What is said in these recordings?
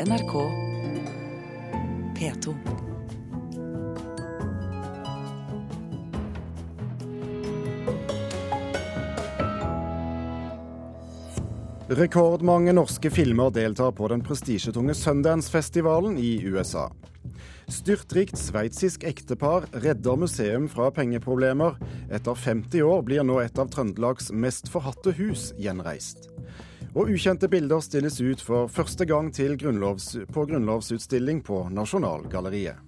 NRK P2. Rekordmange norske filmer deltar på den prestisjetunge Sundance-festivalen i USA. Styrtrikt sveitsisk ektepar redder museum fra pengeproblemer. Etter 50 år blir nå et av Trøndelags mest forhatte hus gjenreist. Og ukjente bilder stilles ut for første gang grunnlovs, på grunnlovsutstilling på Nasjonalgalleriet.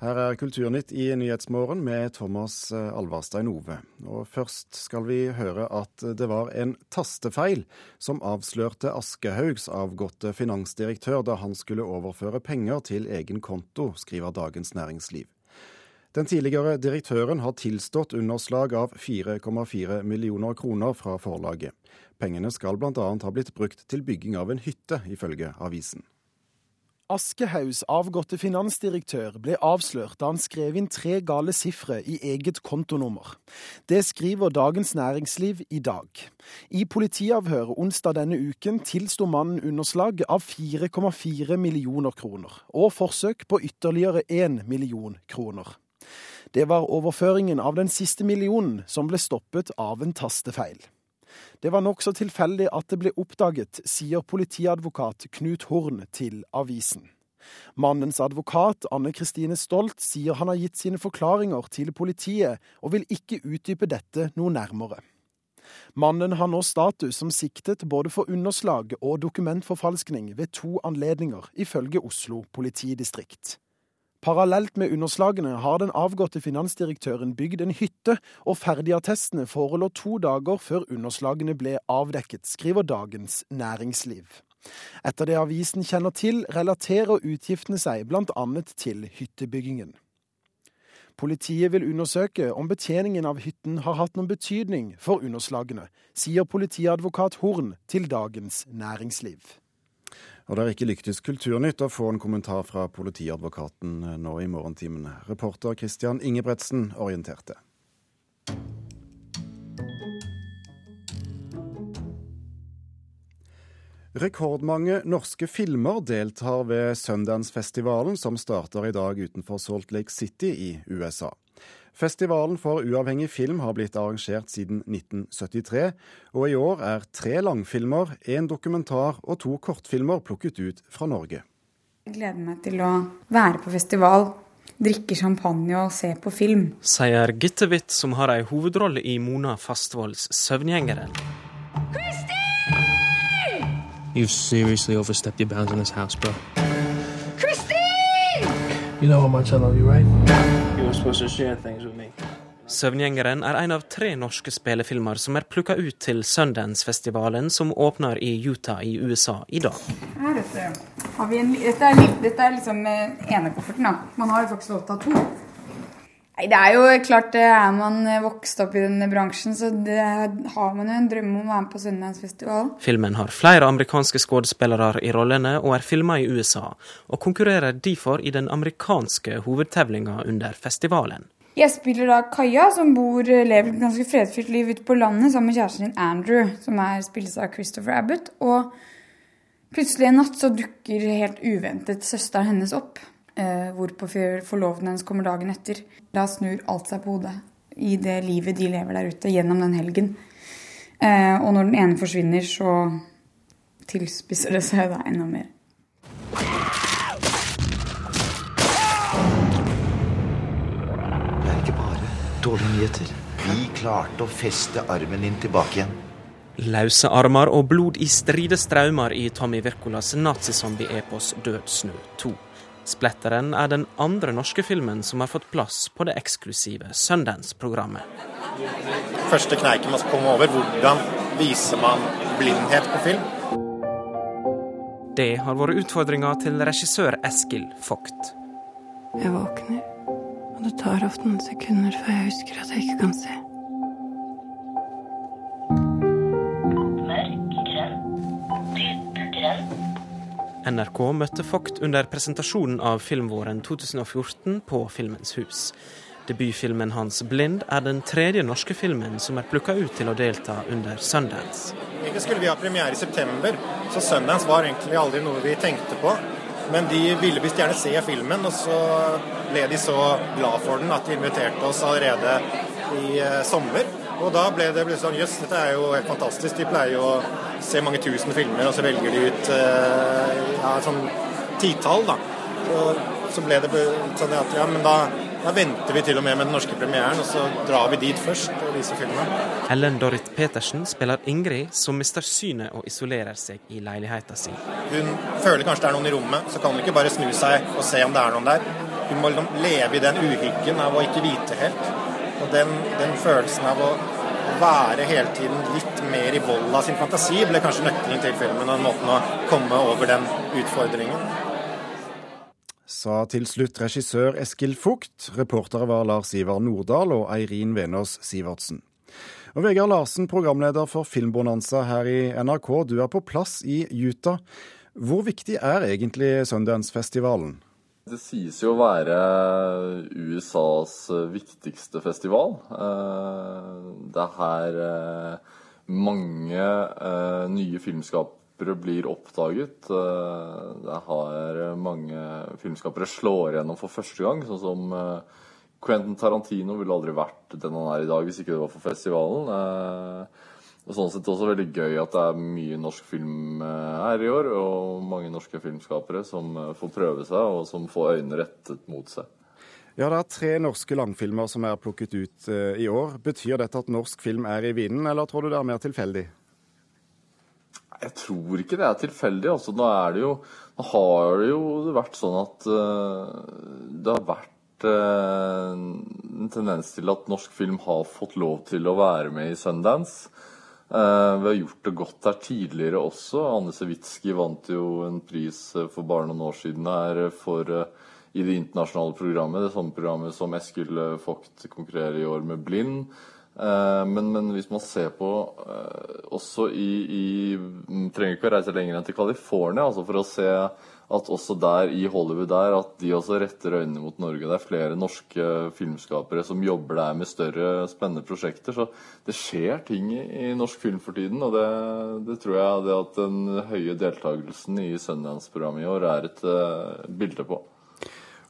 Her er Kulturnytt i Nyhetsmorgen med Thomas eh, Alvarstein Ove. Og først skal vi høre at det var en tastefeil som avslørte Aschehougs avgåtte finansdirektør da han skulle overføre penger til egen konto, skriver Dagens Næringsliv. Den tidligere direktøren har tilstått underslag av 4,4 millioner kroner fra forlaget. Pengene skal bl.a. ha blitt brukt til bygging av en hytte, ifølge avisen. Aschehougs avgåtte finansdirektør ble avslørt da han skrev inn tre gale sifre i eget kontonummer. Det skriver Dagens Næringsliv i dag. I politiavhøret onsdag denne uken tilsto mannen underslag av 4,4 millioner kroner, og forsøk på ytterligere 1 million kroner. Det var overføringen av den siste millionen som ble stoppet av en tastefeil. Det var nokså tilfeldig at det ble oppdaget, sier politiadvokat Knut Horn til avisen. Mannens advokat, Anne Kristine Stolt, sier han har gitt sine forklaringer til politiet, og vil ikke utdype dette noe nærmere. Mannen har nå status som siktet både for underslag og dokumentforfalskning ved to anledninger, ifølge Oslo politidistrikt. Parallelt med underslagene har den avgåtte finansdirektøren bygd en hytte, og ferdigattestene forelå to dager før underslagene ble avdekket, skriver Dagens Næringsliv. Etter det avisen kjenner til, relaterer utgiftene seg bl.a. til hyttebyggingen. Politiet vil undersøke om betjeningen av hytten har hatt noen betydning for underslagene, sier politiadvokat Horn til Dagens Næringsliv. Og det er ikke lyktes Kulturnytt å få en kommentar fra politiadvokaten eh, nå i morgentimene. Reporter Christian Ingebretsen orienterte. Rekordmange norske filmer deltar ved Sundance-festivalen, som starter i dag utenfor Salt Lake City i USA. Festivalen for uavhengig film har blitt arrangert siden 1973, og i år er tre langfilmer, én dokumentar og to kortfilmer plukket ut fra Norge. Jeg gleder meg til å være på festival, drikke champagne og se på film. Sier Gitte Witt, som har ei hovedrolle i Mona Fastvolds 'Søvngjengeren'. You've seriously overstepped your bounds in this house, bro. Christine! You know how much I love you, right? Søvngjengeren er en av tre norske spillefilmer som er plukka ut til Sundance-festivalen, som åpner i Utah i USA i dag. Her, har vi en, dette, er, dette er liksom eh, enekofferten. da. Man har jo faktisk lov til å ha to. Nei, Det er jo klart, er man vokst opp i denne bransjen, så det har man jo en drøm om å være med på Sundance-festivalen. Filmen har flere amerikanske skuespillere i rollene og er filma i USA, og konkurrerer derfor i den amerikanske hovedtevlinga under festivalen. Jeg spiller da Kaja, som bor, lever et ganske fredfylt liv ute på landet sammen med kjæresten din Andrew, som er spilles av Christopher Abbott. Og plutselig en natt så dukker helt uventet søsteren hennes opp. Eh, hvorpå forloveden hennes kommer dagen etter. Da snur alt seg på hodet i det livet de lever der ute gjennom den helgen. Eh, og når den ene forsvinner, så tilspisser det seg da enda mer. Det er ikke bare dårlige nyheter. Vi klarte å feste armen din tilbake igjen. Løse armer og blod i stride strømmer i Tommy Wirkolas nazizombie-epos 'Dødsnø 2'. Spletteren er den andre norske filmen som har fått plass på det eksklusive Sundance-programmet. Første kneiken man skal komme over, hvordan viser man blindhet på film? Det har vært utfordringa til regissør Eskil Vogt. Jeg våkner, og det tar ofte noen sekunder før jeg husker at jeg ikke kan se. NRK møtte Vogt under presentasjonen av filmvåren 2014 på Filmens hus. Debutfilmen hans 'Blind' er den tredje norske filmen som er plukka ut til å delta under Sundance. Egentlig skulle vi ha premiere i september, så Sundance var egentlig aldri noe vi tenkte på. Men de ville visst gjerne se filmen, og så ble de så glad for den at de inviterte oss allerede i eh, sommer. Og da ble det ble sånn Jøss, dette er jo helt fantastisk. De pleier jo å se mange tusen filmer, og så velger de ut eh, ja, sånn titall, da. Og så ble det sånn at ja, men da da venter vi til og med med den norske premieren, og så drar vi dit først og viser filmen. Ellen Dorrit Petersen spiller Ingrid, som mister synet og isolerer seg i leiligheten sin. Hun føler kanskje det er noen i rommet, så kan hun ikke bare snu seg og se om det er noen der. Hun må liksom leve i den uhyggen av å ikke vite helt. Og den, den følelsen av å være hele tiden litt mer i vold av sin fantasi ble kanskje nøkkelen til filmen og måten å komme over den utfordringen sa til slutt regissør Eskil Fugt. Reportere var Lars Ivar Nordahl og Eirin Venås Sivertsen. Og Vegard Larsen, programleder for Filmbonanza her i NRK, du er på plass i Utah. Hvor viktig er egentlig Sundance-festivalen? Det sies jo å være USAs viktigste festival. Eh, det er her eh, mange eh, nye filmskapere blir oppdaget. Det det har mange filmskapere slår gjennom for første gang, sånn som eh, Quentin Tarantino ville aldri vært den han er i dag hvis ikke det var for festivalen. Eh, og sånn sett også veldig gøy at det er mye norsk film her i år, og mange norske filmskapere som får prøve seg, og som får øynene rettet mot seg. Ja, Det er tre norske langfilmer som er plukket ut i år. Betyr dette at norsk film er i vinden, eller tror du det er mer tilfeldig? Jeg tror ikke det er tilfeldig. Altså, nå, det jo, nå har det jo vært sånn at det har vært en tendens til at norsk film har fått lov til å være med i Sundance. Uh, vi har gjort det godt her tidligere også. Anne Sewitsky vant jo en pris for bare noen år siden her for, i det internasjonale programmet. Det samme programmet som Eskil Vogt konkurrerer i år med Blind. Eh, men, men, hvis man ser på også i, i Trenger ikke å reise lenger enn til California altså for å se at også der i Hollywood der, at de også retter øynene mot Norge. Det er flere norske filmskapere som jobber der med større, spennende prosjekter. Så det skjer ting i, norsk film for tiden, og det, det, tror jeg det at den høye deltakelsen i Sundance-programmet i år er et uh, bilde på.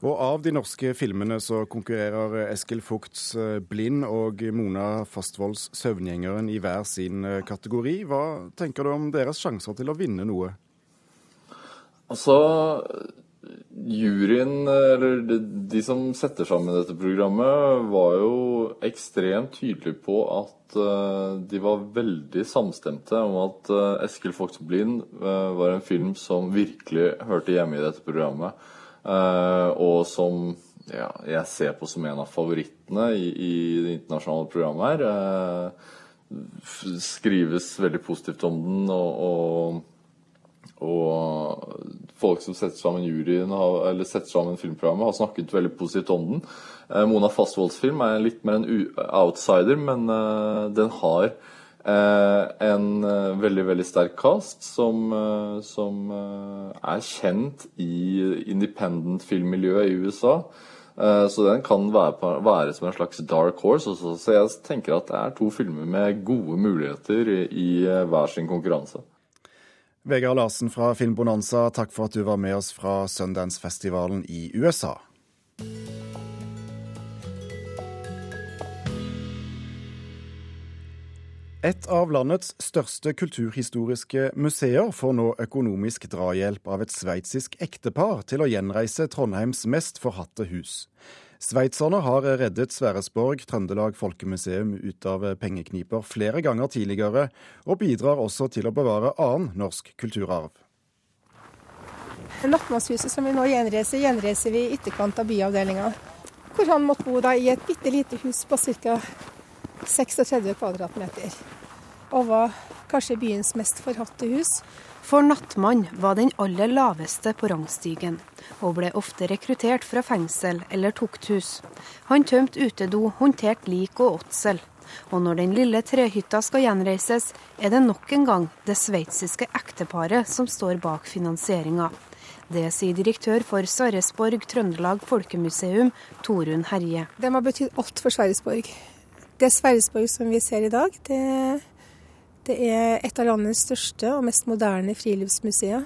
Og av de norske filmene så konkurrerer Eskil Fugts eh, 'Blind' og Mona Fastvolds 'Søvngjengeren' i hver sin eh, kategori. Hva tenker du om deres sjanser til å vinne noe? Altså, juryen, eller de, som setter sammen dette programmet, var jo ekstremt tydelige på at uh, de var veldig samstemte om at uh, Eskil Fox 'Blind' uh, var en film som virkelig hørte hjemme i dette programmet. Eh, og som ja, jeg ser på som en av favorittene i, i det internasjonale programmet her. Eh, skrives veldig positivt om den, og, og, og folk som setter sammen juryen, eller setter sammen filmprogrammet, har snakket veldig positivt om den. Eh, Mona Fastvolds film er litt mer en outsider, men den har Eh, en eh, veldig veldig sterk cast som, eh, som er kjent i independent filmmiljøet i USA. Så den kan være, være, som en slags dark horse. Også. Så jeg tenker at det er to filmer med gode muligheter i hver sin konkurranse. Vegard Larsen fra Filmbonanza, takk for at du var med oss fra Sundance-festivalen i USA. Et av landets største kulturhistoriske museer får nå økonomisk drahjelp av et sveitsisk ektepar til å gjenreise Trondheims mest forhatte hus. Sveitserne har reddet Sverresborg Trøndelag Folkemuseum ut av pengekniper flere ganger tidligere, og bidrar også til å bevare annen norsk kulturarv. Nattmannshuset som vi nå gjenreiser, gjenreiser vi i ytterkant av byavdelinga. Hvor han måtte bo da i et bitte lite hus på ca. 36 kvadratmeter. Og var kanskje byens mest forhatte hus. For Nattmann var den aller laveste på rangstigen, og ble ofte rekruttert fra fengsel eller tukthus. Han tømte utedo, håndterte lik og åtsel. Og når den lille trehytta skal gjenreises, er det nok en gang det sveitsiske ekteparet som står bak finansieringa. Det sier direktør for Sarresborg Trøndelag Folkemuseum, Torunn Herje. De har betydd alt for Sverresborg. Det Sverresborg som vi ser i dag, det, det er et av landets største og mest moderne friluftsmuseer.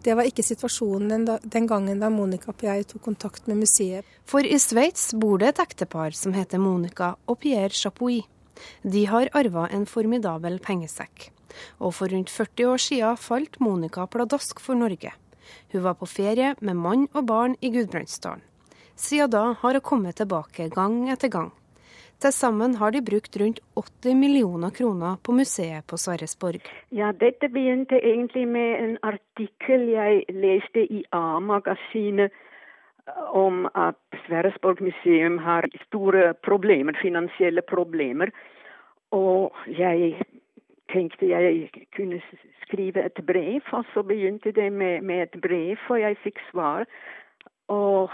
Det var ikke situasjonen den, gangen da Monica og Pierre tok kontakt med museet. For i Sveits bor det et ektepar som heter Monica og Pierre Chapuis. De har arva en formidabel pengesekk. Og for rundt 40 år siden falt Monica pladask for Norge. Hun var på ferie med mann og barn i Gudbrandsdalen. Siden da har hun kommet tilbake gang etter gang. Til sammen har de brukt rundt 80 millioner kroner på museet på Sverresborg. Ja, dette begynte egentlig med en artikkel jeg leste i A-magasinet om at Sverresborg museum har store problemer, finansielle problemer. Og jeg tenkte jeg kunne skrive et brev, og så begynte det med, med et brev, og jeg fikk svar. Og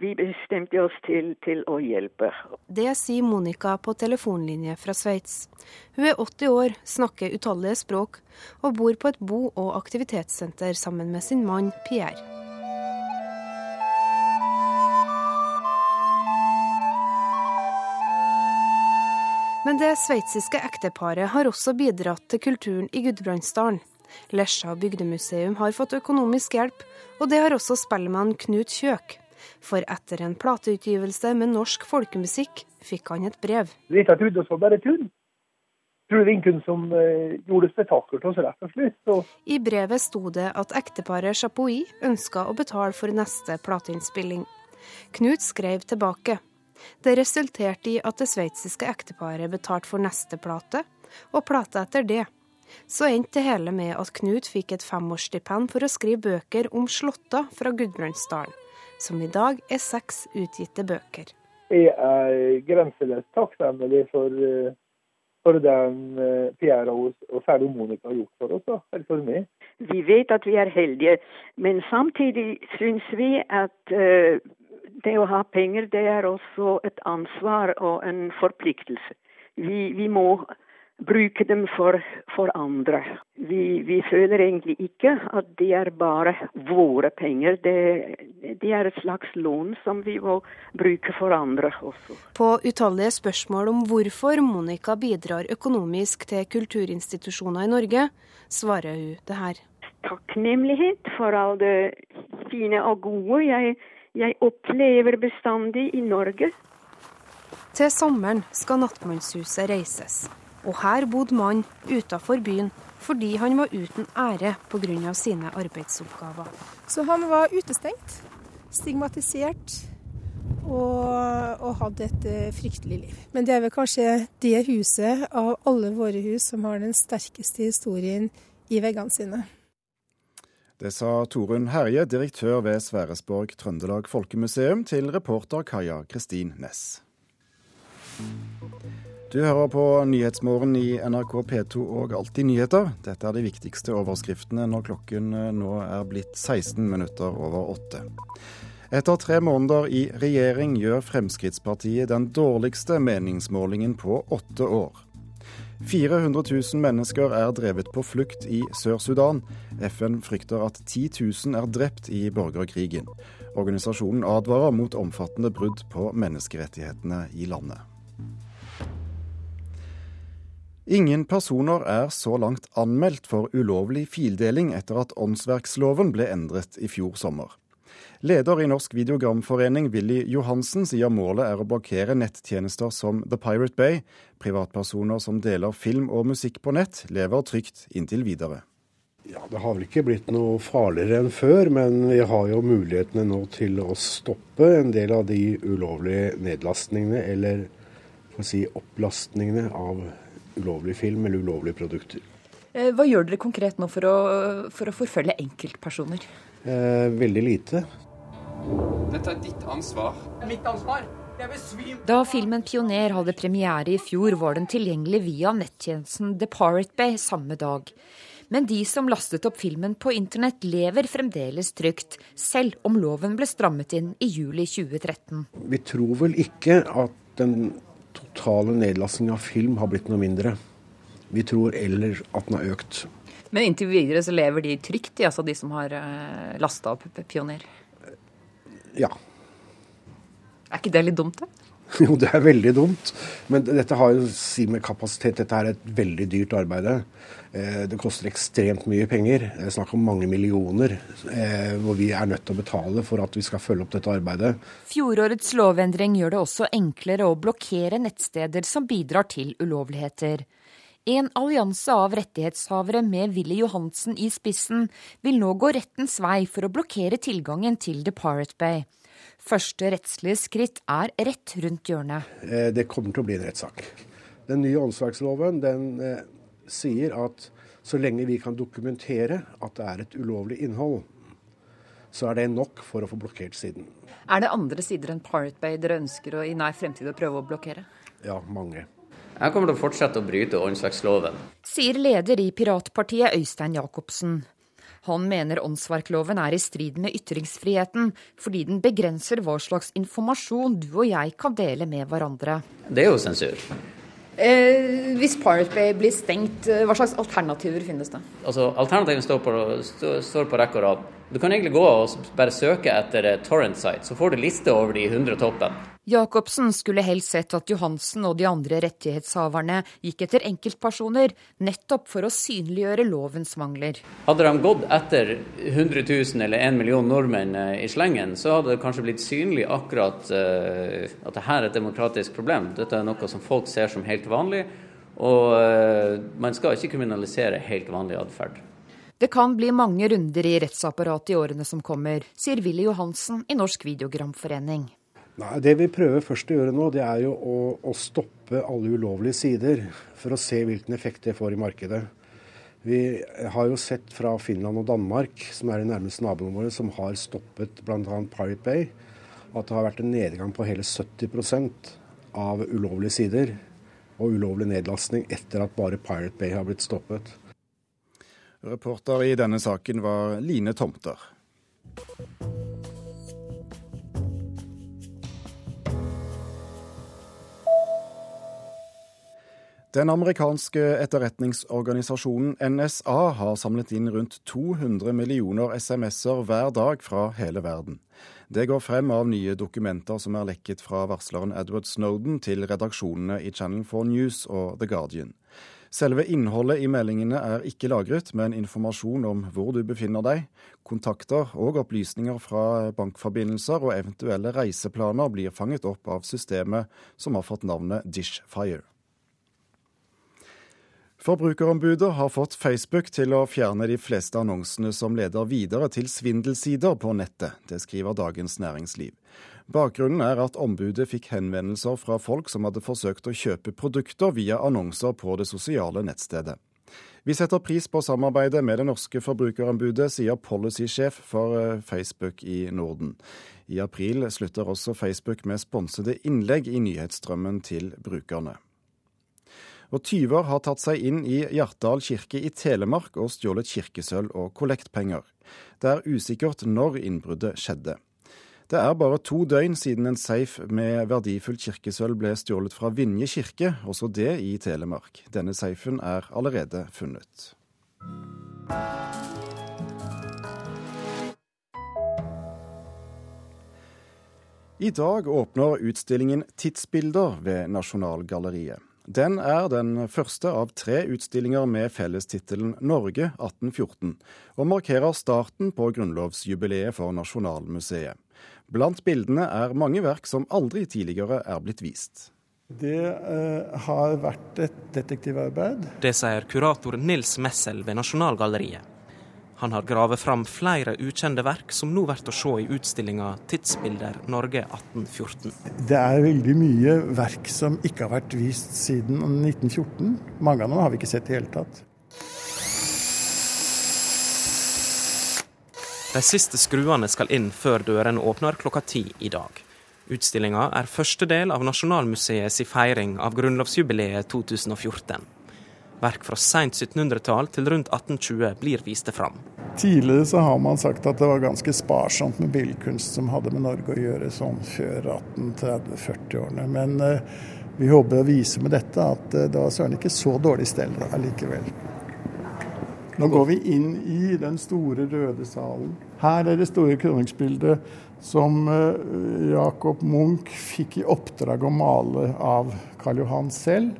vi bestemte oss til, til, å hjelpe. Det sier Monica på telefonlinje fra Sveits. Hun er 80 år, snakker utallige språk og bor på et bo- og aktivitetssenter sammen med sin mann Pierre. Men det sveitsiske ekteparet har også bidratt til kulturen i Gudbrandsdalen. Lesja bygdemuseum har fått økonomisk hjelp, og det har også spellemann Knut Kjøk. For etter en plateutgivelse med norsk folkemusikk fikk han et brev. Rita trodde oss var bare tull. Trodde ingen som uh, gjorde spetakkel til oss, rett og slett. Så. I brevet sto det at ekteparet Chapuis ønska å betale for neste plateinnspilling. Knut skrev tilbake. Det resulterte i at det sveitsiske ekteparet betalte for neste plate, og plata etter det. Så endte det hele med at Knut fikk et femårsstipend for å skrive bøker om slåtta fra Gudbrandsdalen, som i dag er seks utgitte bøker. Jeg er grenseløst takknemlig for, for den Pierre og særlig Monica har gjort for oss, da, eller for meg. Vi vet at vi er heldige, men samtidig syns vi at uh, det å ha penger, det er også et ansvar og en forpliktelse. Vi, vi må bruke dem for, for andre. Vi, vi, føler egentlig ikke at de er bare våre penger. Det, de er et slags lån som vi må bruke for andre også. På utallige spørsmål om hvorfor Monica bidrar økonomisk til kulturinstitusjoner i Norge, svarer hun det her. Takknemlighet for all det fine og gode jeg, jeg opplever bestandig i Norge. Til sommeren skal Nattmannshuset reises. Og her bodde mannen utafor byen fordi han var uten ære pga. sine arbeidsoppgaver. Så han var utestengt, stigmatisert og, og, hadde et fryktelig liv. Men det er vel kanskje det huset av alle våre hus som har den sterkeste historien i veggene sine. Det sa Torunn Herje, direktør ved Sverresborg Trøndelag Folkemuseum, til reporter Kaja Kristin Næss. Du hører på Nyhetsmorgen i NRK P2 og Alltid nyheter. Dette er de viktigste overskriftene når klokken nå er blitt 16 minutter over åtte. Etter tre måneder i regjering gjør Fremskrittspartiet den dårligste meningsmålingen på åtte år. 400 000 mennesker er drevet på flukt i Sør-Sudan. FN frykter at 10 000 er drept i borgerkrigen. Organisasjonen advarer mot omfattende brudd på menneskerettighetene i landet. Ingen personer er så langt anmeldt for ulovlig fildeling etter at åndsverksloven ble endret i fjor sommer. Leder i Norsk videogramforening, Willy Johansen, sier målet er å blokkere nettjenester som The Pirate Bay. Privatpersoner som deler film og musikk på nett, lever trygt inntil videre. Ja, Det har vel ikke blitt noe farligere enn før, men vi har jo mulighetene nå til å stoppe en del av de ulovlige nedlastningene, eller for å si opplastningene av ulovlig film eller ulovlige produkter. Hva gjør dere konkret nå for å, for å forfølge enkeltpersoner? Eh, veldig lite. Dette er ditt ansvar. Mitt ansvar? Da filmen 'Pioner' hadde premiere i fjor, var den tilgjengelig via nettjenesten The Pirate Bay samme dag. Men de som lastet opp filmen på internett, lever fremdeles trygt, selv om loven ble strammet inn i juli 2013. Vi tror vel ikke at den totale nedlastingen av film har blitt noe mindre. Vi tror eller at den har økt. Men inntil videre så lever de trygt, altså de som har uh, lasta opp Pioner? Ja. Er ikke det litt dumt, da? Jo, det er veldig dumt. Men dette har jo si med kapasitet. Dette er et veldig dyrt arbeid. Eh, det koster ekstremt mye penger. Det er snakk om mange millioner eh, hvor vi er nødt til å betale for at vi skal følge opp dette arbeidet. Fjorårets lovendring gjør det også enklere å blokkere nettsteder som bidrar til ulovligheter. En allianse av rettighetshavere med Willy Johansen i spissen vil nå gå rettens vei for å blokkere tilgangen til The Pirate Bay. Første rettslige skritt er rett rundt hjørnet. Eh, det kommer til å bli en rettssak. Den nye åndsverksloven den eh, sier at så lenge vi kan dokumentere at det er et ulovlig innhold, så er det nok for å få blokkert siden. Er det andre sider enn Pirate Bay dere ønsker å, i nær fremtid å prøve å blokkere? Ja, mange. Jeg kommer til å fortsette å bryte åndsverksloven. Sier leder i piratpartiet Øystein Jacobsen. Han mener åndsverkloven er i strid med ytringsfriheten, fordi den begrenser hva slags informasjon du og jeg kan dele med hverandre. Det er jo sensur. Eh, hvis Pirate Bay blir stengt, eh, hva slags alternativer finnes det? Altså, Alternativene står på, står på rekke og rad. Du kan egentlig gå og bare søke etter torrent site, så får du liste over de 100 toppen. Jacobsen skulle helst sett at Johansen og de andre rettighetshaverne gikk etter enkeltpersoner, nettopp for å synliggjøre lovens mangler. Hadde de gått etter 100 000 eller 1 million nordmenn eh, i slengen, så hadde det kanskje blitt synlig akkurat uh, at dette er et demokratisk problem. Dette er noe som folk ser som helt vanlig, og uh, man skal ikke kriminalisere helt vanlig atferd. Det kan bli mange runder i rettsapparatet i årene som kommer, sier Willy Johansen i Norsk Videogramforening. Nei, Det vi prøver først å gjøre nå, det er jo å, å, stoppe alle ulovlige sider. For å se hvilken effekt det får i markedet. Vi har jo sett fra Finland og Danmark, som er de nærmeste naboene våre, som har stoppet bl.a. Pirate Bay, at det har vært en nedgang på hele 70% av ulovlige sider og ulovlig nedlastning etter at bare Pirate Bay har blitt stoppet. Reporter i denne saken var Line Tomter. Den amerikanske etterretningsorganisasjonen NSA har samlet inn rundt 200 millioner SMS-er hver dag fra hele verden. Det går frem av nye dokumenter som er lekket fra varsleren Edward Snowden til redaksjonene i Channel 4 News og The Guardian. Selve innholdet i meldingene er ikke lagret, men informasjon om hvor du befinner deg, kontakter og opplysninger fra bankforbindelser og eventuelle reiseplaner blir fanget opp av systemet som har fått navnet Dishfire. Forbrukerombudet har fått Facebook til å fjerne de fleste annonsene som leder videre til svindelsider på nettet. Det skriver Dagens Næringsliv. Bakgrunnen er at ombudet fikk henvendelser fra folk som hadde forsøkt å kjøpe produkter via annonser på det sosiale nettstedet. Vi setter pris på samarbeidet med det norske forbrukerombudet, sier policysjef for eh, Facebook i Norden. I april slutter også Facebook med sponsede innlegg i nyhetsstrømmen til brukerne. Og tyver har tatt seg inn i Hjartdal kirke i Telemark og stjålet kirkesølv og kollektpenger. Det er usikkert når innbruddet skjedde. Det er bare to døgn siden en safe med verdifullt kirkesølv ble stjålet fra Vinje kirke, også det i Telemark. Denne safen er allerede funnet. I dag åpner utstillingen Tidsbilder ved Nasjonalgalleriet. Den er den første av tre utstillinger med fellestittelen Norge 1814, og markerer starten på grunnlovsjubileet for Nasjonalmuseet. Blant bildene er mange verk som aldri tidligere er blitt vist. Det uh, har vært et detektivarbeid. Det sier kurator Nils Messel ved Nasjonalgalleriet. Han har gravet fram flere ukjente verk som nå blir å se i utstillinga 'Tidsbilder Norge 1814'. Det er veldig mye verk som ikke har vært vist siden 1914. Mange av dem har vi ikke sett i hele tatt. De siste skruene skal inn før dørene åpner klokka ti i dag. Utstillinga er første del av Nasjonalmuseets feiring av grunnlovsjubileet 2014. Verk fra seint 1700-tall til rundt 1820 blir viste fram. Tidligere så har man sagt at det var ganske sparsomt med billedkunst som hadde med Norge å gjøre sånn før 1830-40-årene. Men eh, vi håper å vise med dette at eh, det var søren ikke så dårlig stell allikevel. Nå går vi inn i den store, røde salen. Her er det store kroningsbildet som eh, Jacob Munch fikk i oppdrag å male av Karl Johan selv.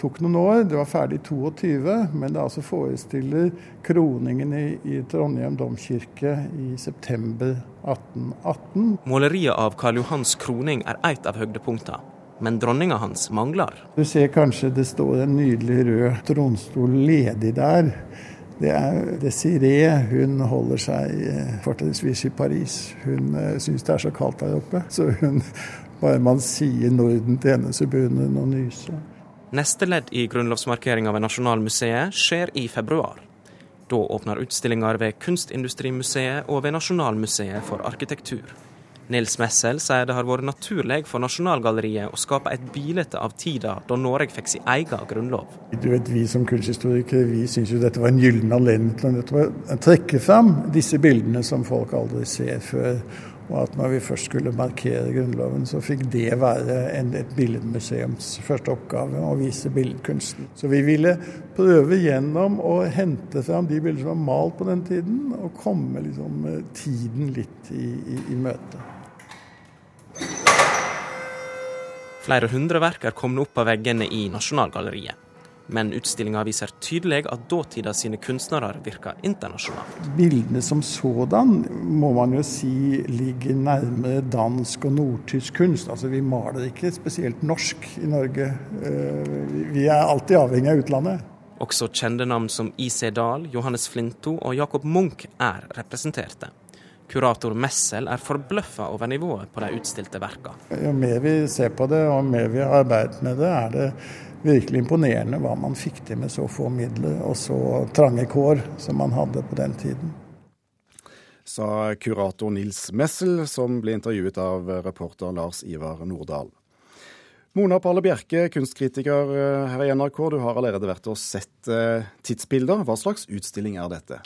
Tok noen år, det var ferdig i 22, men det altså forestiller kroningen i, i Trondheim domkirke i september 1818. Måleriet av Karl Johans kroning er et av høydepunktene, men dronninga hans mangler. Du ser kanskje det står en nydelig rød tronstol ledig der. Det er Desiree. Hun holder seg eh, fortrinnsvis i Paris. Hun uh, syns det er så kaldt der oppe, så hun, bare man sier Norden til henne, så begynner hun å nyse. Neste ledd i grunnlovsmarkeringa ved Nasjonalmuseet skjer i februar. Da åpner utstillinger ved Kunstindustrimuseet og ved Nasjonalmuseet for arkitektur. Nils Messel sier det har vært naturlig for Nasjonalgalleriet å skape et bilde av tida da Norge fikk sin egen grunnlov. Du vet, Vi som kunsthistorikere vi syns dette var en gyllen anledning til å trekke fram disse bildene som folk aldri ser før. Og at når vi først skulle markere Grunnloven, så fikk det være en, et billedmuseums første oppgave, å vise billedkunsten. Så vi ville prøve gjennom å hente fram de bilder som var malt på den tiden, og komme liksom, tiden litt i, i, i møte. Flere hundre verk er kommet opp av veggene i Nasjonalgalleriet. Men utstillinga viser tydelig at dåtida sine kunstnere virker internasjonalt. Bildene som sådan må man jo si ligger nærmere dansk og nordtysk kunst. Altså Vi maler ikke spesielt norsk i Norge. Vi er alltid avhengig av utlandet. Også kjente navn som I.C. Dahl, Johannes Flinto og Jacob Munch er representerte. Kurator Messel er forbløffa over nivået på de utstilte verka. Jo mer vi ser på det og mer vi har arbeidet med det, er det virkelig imponerende hva man fikk til med så få midler og så trange kår som man hadde på den tiden. Sa kurator Nils Messel, som ble intervjuet av reporter Lars Ivar Nordahl. Mona Palle Bjerke, kunstkritiker her i NRK. Du har allerede vært og sett tidsbilder. Hva slags utstilling er dette?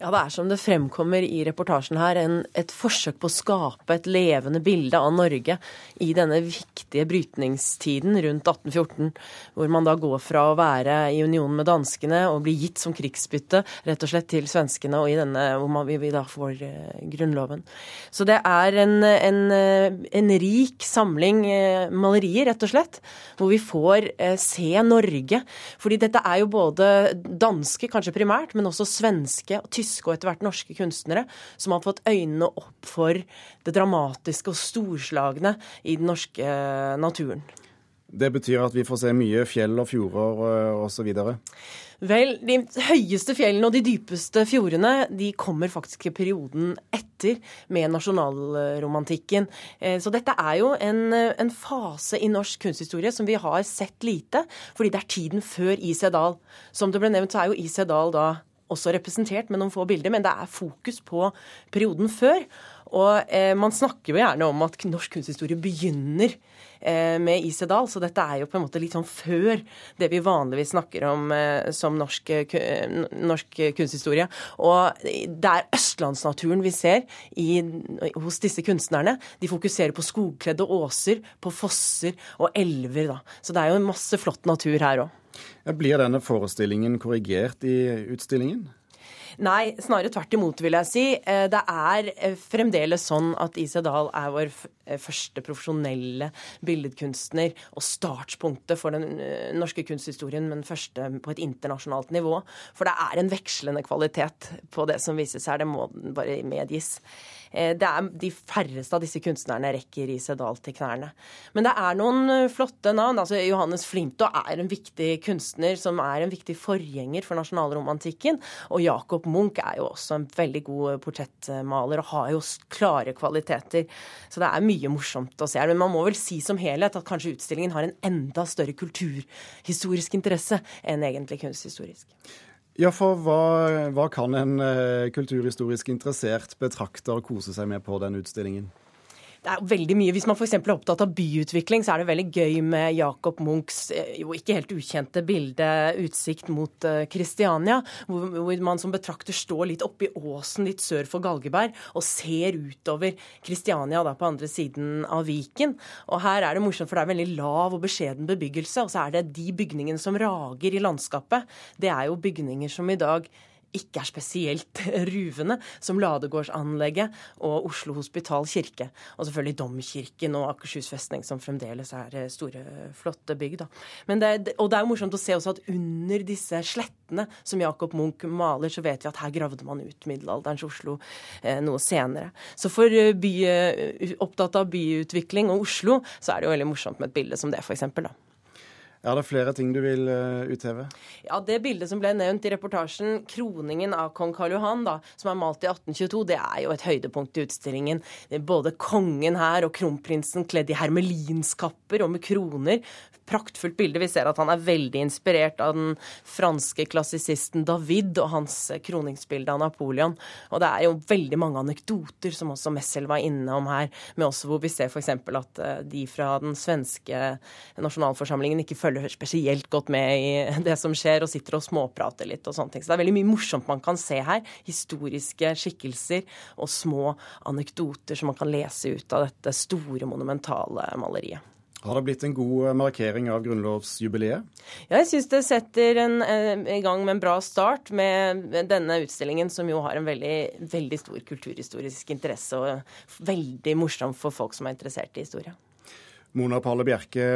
Ja, Det er som det fremkommer i reportasjen her, en, et forsøk på å skape et levende bilde av Norge i denne viktige brytningstiden rundt 1814, hvor man da går fra å være i union med danskene og bli gitt som krigsbytte rett og slett til svenskene, og i denne hvor man, vi, vi da får uh, Grunnloven. Så det er en, en, en rik samling uh, malerier, rett og slett, hvor vi får uh, se Norge. Fordi dette er jo både danske, kanskje primært, men også svenske og tyske tyske og etter hvert norske kunstnere som har fått øynene opp for det dramatiske og storslagne i den norske eh, naturen. Det betyr at vi får se mye fjell og fjorder eh, osv.? Vel, de høyeste fjellene og de dypeste fjordene de kommer faktisk i perioden etter med nasjonalromantikken. Eh, så dette er jo en, en, fase i norsk kunsthistorie som vi har sett lite, fordi det er tiden før Isedal. Dahl. Som det ble nevnt, så er jo Isedal Dahl da også representert med noen få bilder, men det er fokus på perioden før. Og eh, man snakker jo gjerne om at norsk kunsthistorie begynner eh, med Isedal, så dette er jo på en måte litt sånn før det vi vanligvis snakker om eh, som norsk, eh, norsk, kunsthistorie. Og det er østlandsnaturen vi ser i, hos disse kunstnerne. De fokuserer på skogkledde åser, på fosser og elver, da. Så det er jo masse flott natur her òg. Blir denne forestillingen korrigert i utstillingen? Nei, snarere tvert imot, vil jeg si. Eh, det er eh, fremdeles sånn at Ise Dahl er vår eh, første profesjonelle billedkunstner og startpunktet for den norske kunsthistorien, men første på et internasjonalt nivå. For det er en vekslende kvalitet på det som vises her, det må bare medgis. Eh, det er De færreste av disse kunstnerne rekker i Sedal til knærne. Men det er noen eh, flotte navn. altså Johannes Flinto er en viktig kunstner som er en viktig forgjenger for nasjonalromantikken. Og Jacob Munch er jo også en veldig god portrettmaler og har jo klare kvaliteter. Så det er mye morsomt å se. Men man må vel si som helhet at kanskje utstillingen har en enda større kulturhistorisk interesse enn egentlig kunsthistorisk. Ja, for hva, hva kan en eh, kulturhistorisk interessert betrakter kose seg med på den utstillingen? Det er veldig mye. Hvis man f.eks. er opptatt av byutvikling, så er det veldig gøy med Jacob Munchs eh, jo ikke helt ukjente bilde 'Utsikt mot Kristiania', eh, hvor, hvor, man som betrakter står litt oppi åsen litt sør for Galgeberg og ser utover Kristiania da på andre siden av Viken. Og her er det morsomt, for det er veldig lav og beskjeden bebyggelse. Og så er det de bygningene som rager i landskapet. Det er jo bygninger som i dag ikke er spesielt ruvende, som Ladegårdsanlegget og Oslo Hospital kirke. Og selvfølgelig Domkirken og Akershus festning, som fremdeles er eh, store, flotte bygg. Da. Det, og det er jo morsomt å se også at under disse slettene som Jacob Munch maler, så vet vi at her gravde man ut middelalderens Oslo eh, noe senere. Så for eh, by, eh, opptatt av byutvikling og Oslo, så er det jo veldig morsomt med et bilde som det, f.eks. Er det flere ting du vil uh, utheve? Ja, Det bildet som ble nevnt i reportasjen, 'Kroningen av kong Karl Johan', da, som er malt i 1822, det er jo et høydepunkt i utstillingen. Både kongen her og kronprinsen kledd i hermelinskapper og med kroner praktfullt bilde. Vi ser at han er veldig inspirert av den franske klassisisten David og hans kroningsbilde av Napoleon. Og det er jo veldig mange anekdoter som også Messel var innom her, med også hvor vi ser f.eks. at eh, de fra den svenske nasjonalforsamlingen ikke følger spesielt godt med i det som skjer, og sitter og småprater litt og sånne ting. Så det er veldig mye morsomt man kan se her. Historiske skikkelser og små anekdoter som man kan lese ut av dette store, monumentale maleriet. Har det blitt en god eh, markering av grunnlovsjubileet? Ja, jeg syns det setter en, eh, i gang med en bra start med denne utstillingen, som jo har en veldig, veldig stor kulturhistorisk interesse, og veldig morsom for folk som er interessert i historie. Mona Palle Bjerke,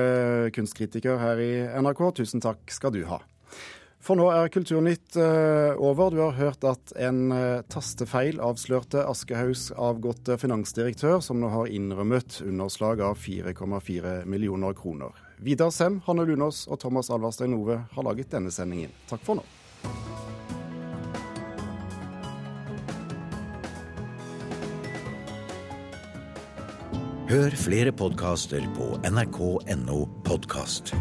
kunstkritiker her i NRK, tusen takk skal du ha. For nå er Kulturnytt uh, over. Du har hørt at en uh, tastefeil avslørte Aschehougs avgåtte finansdirektør, som nå har innrømmet underslag av 4,4 millioner kroner. Vidar Sem, Hanne Lunås og Thomas Alvarstein Ove har laget denne sendingen. Takk for nå. Hør flere podkaster på nrk.no podkast.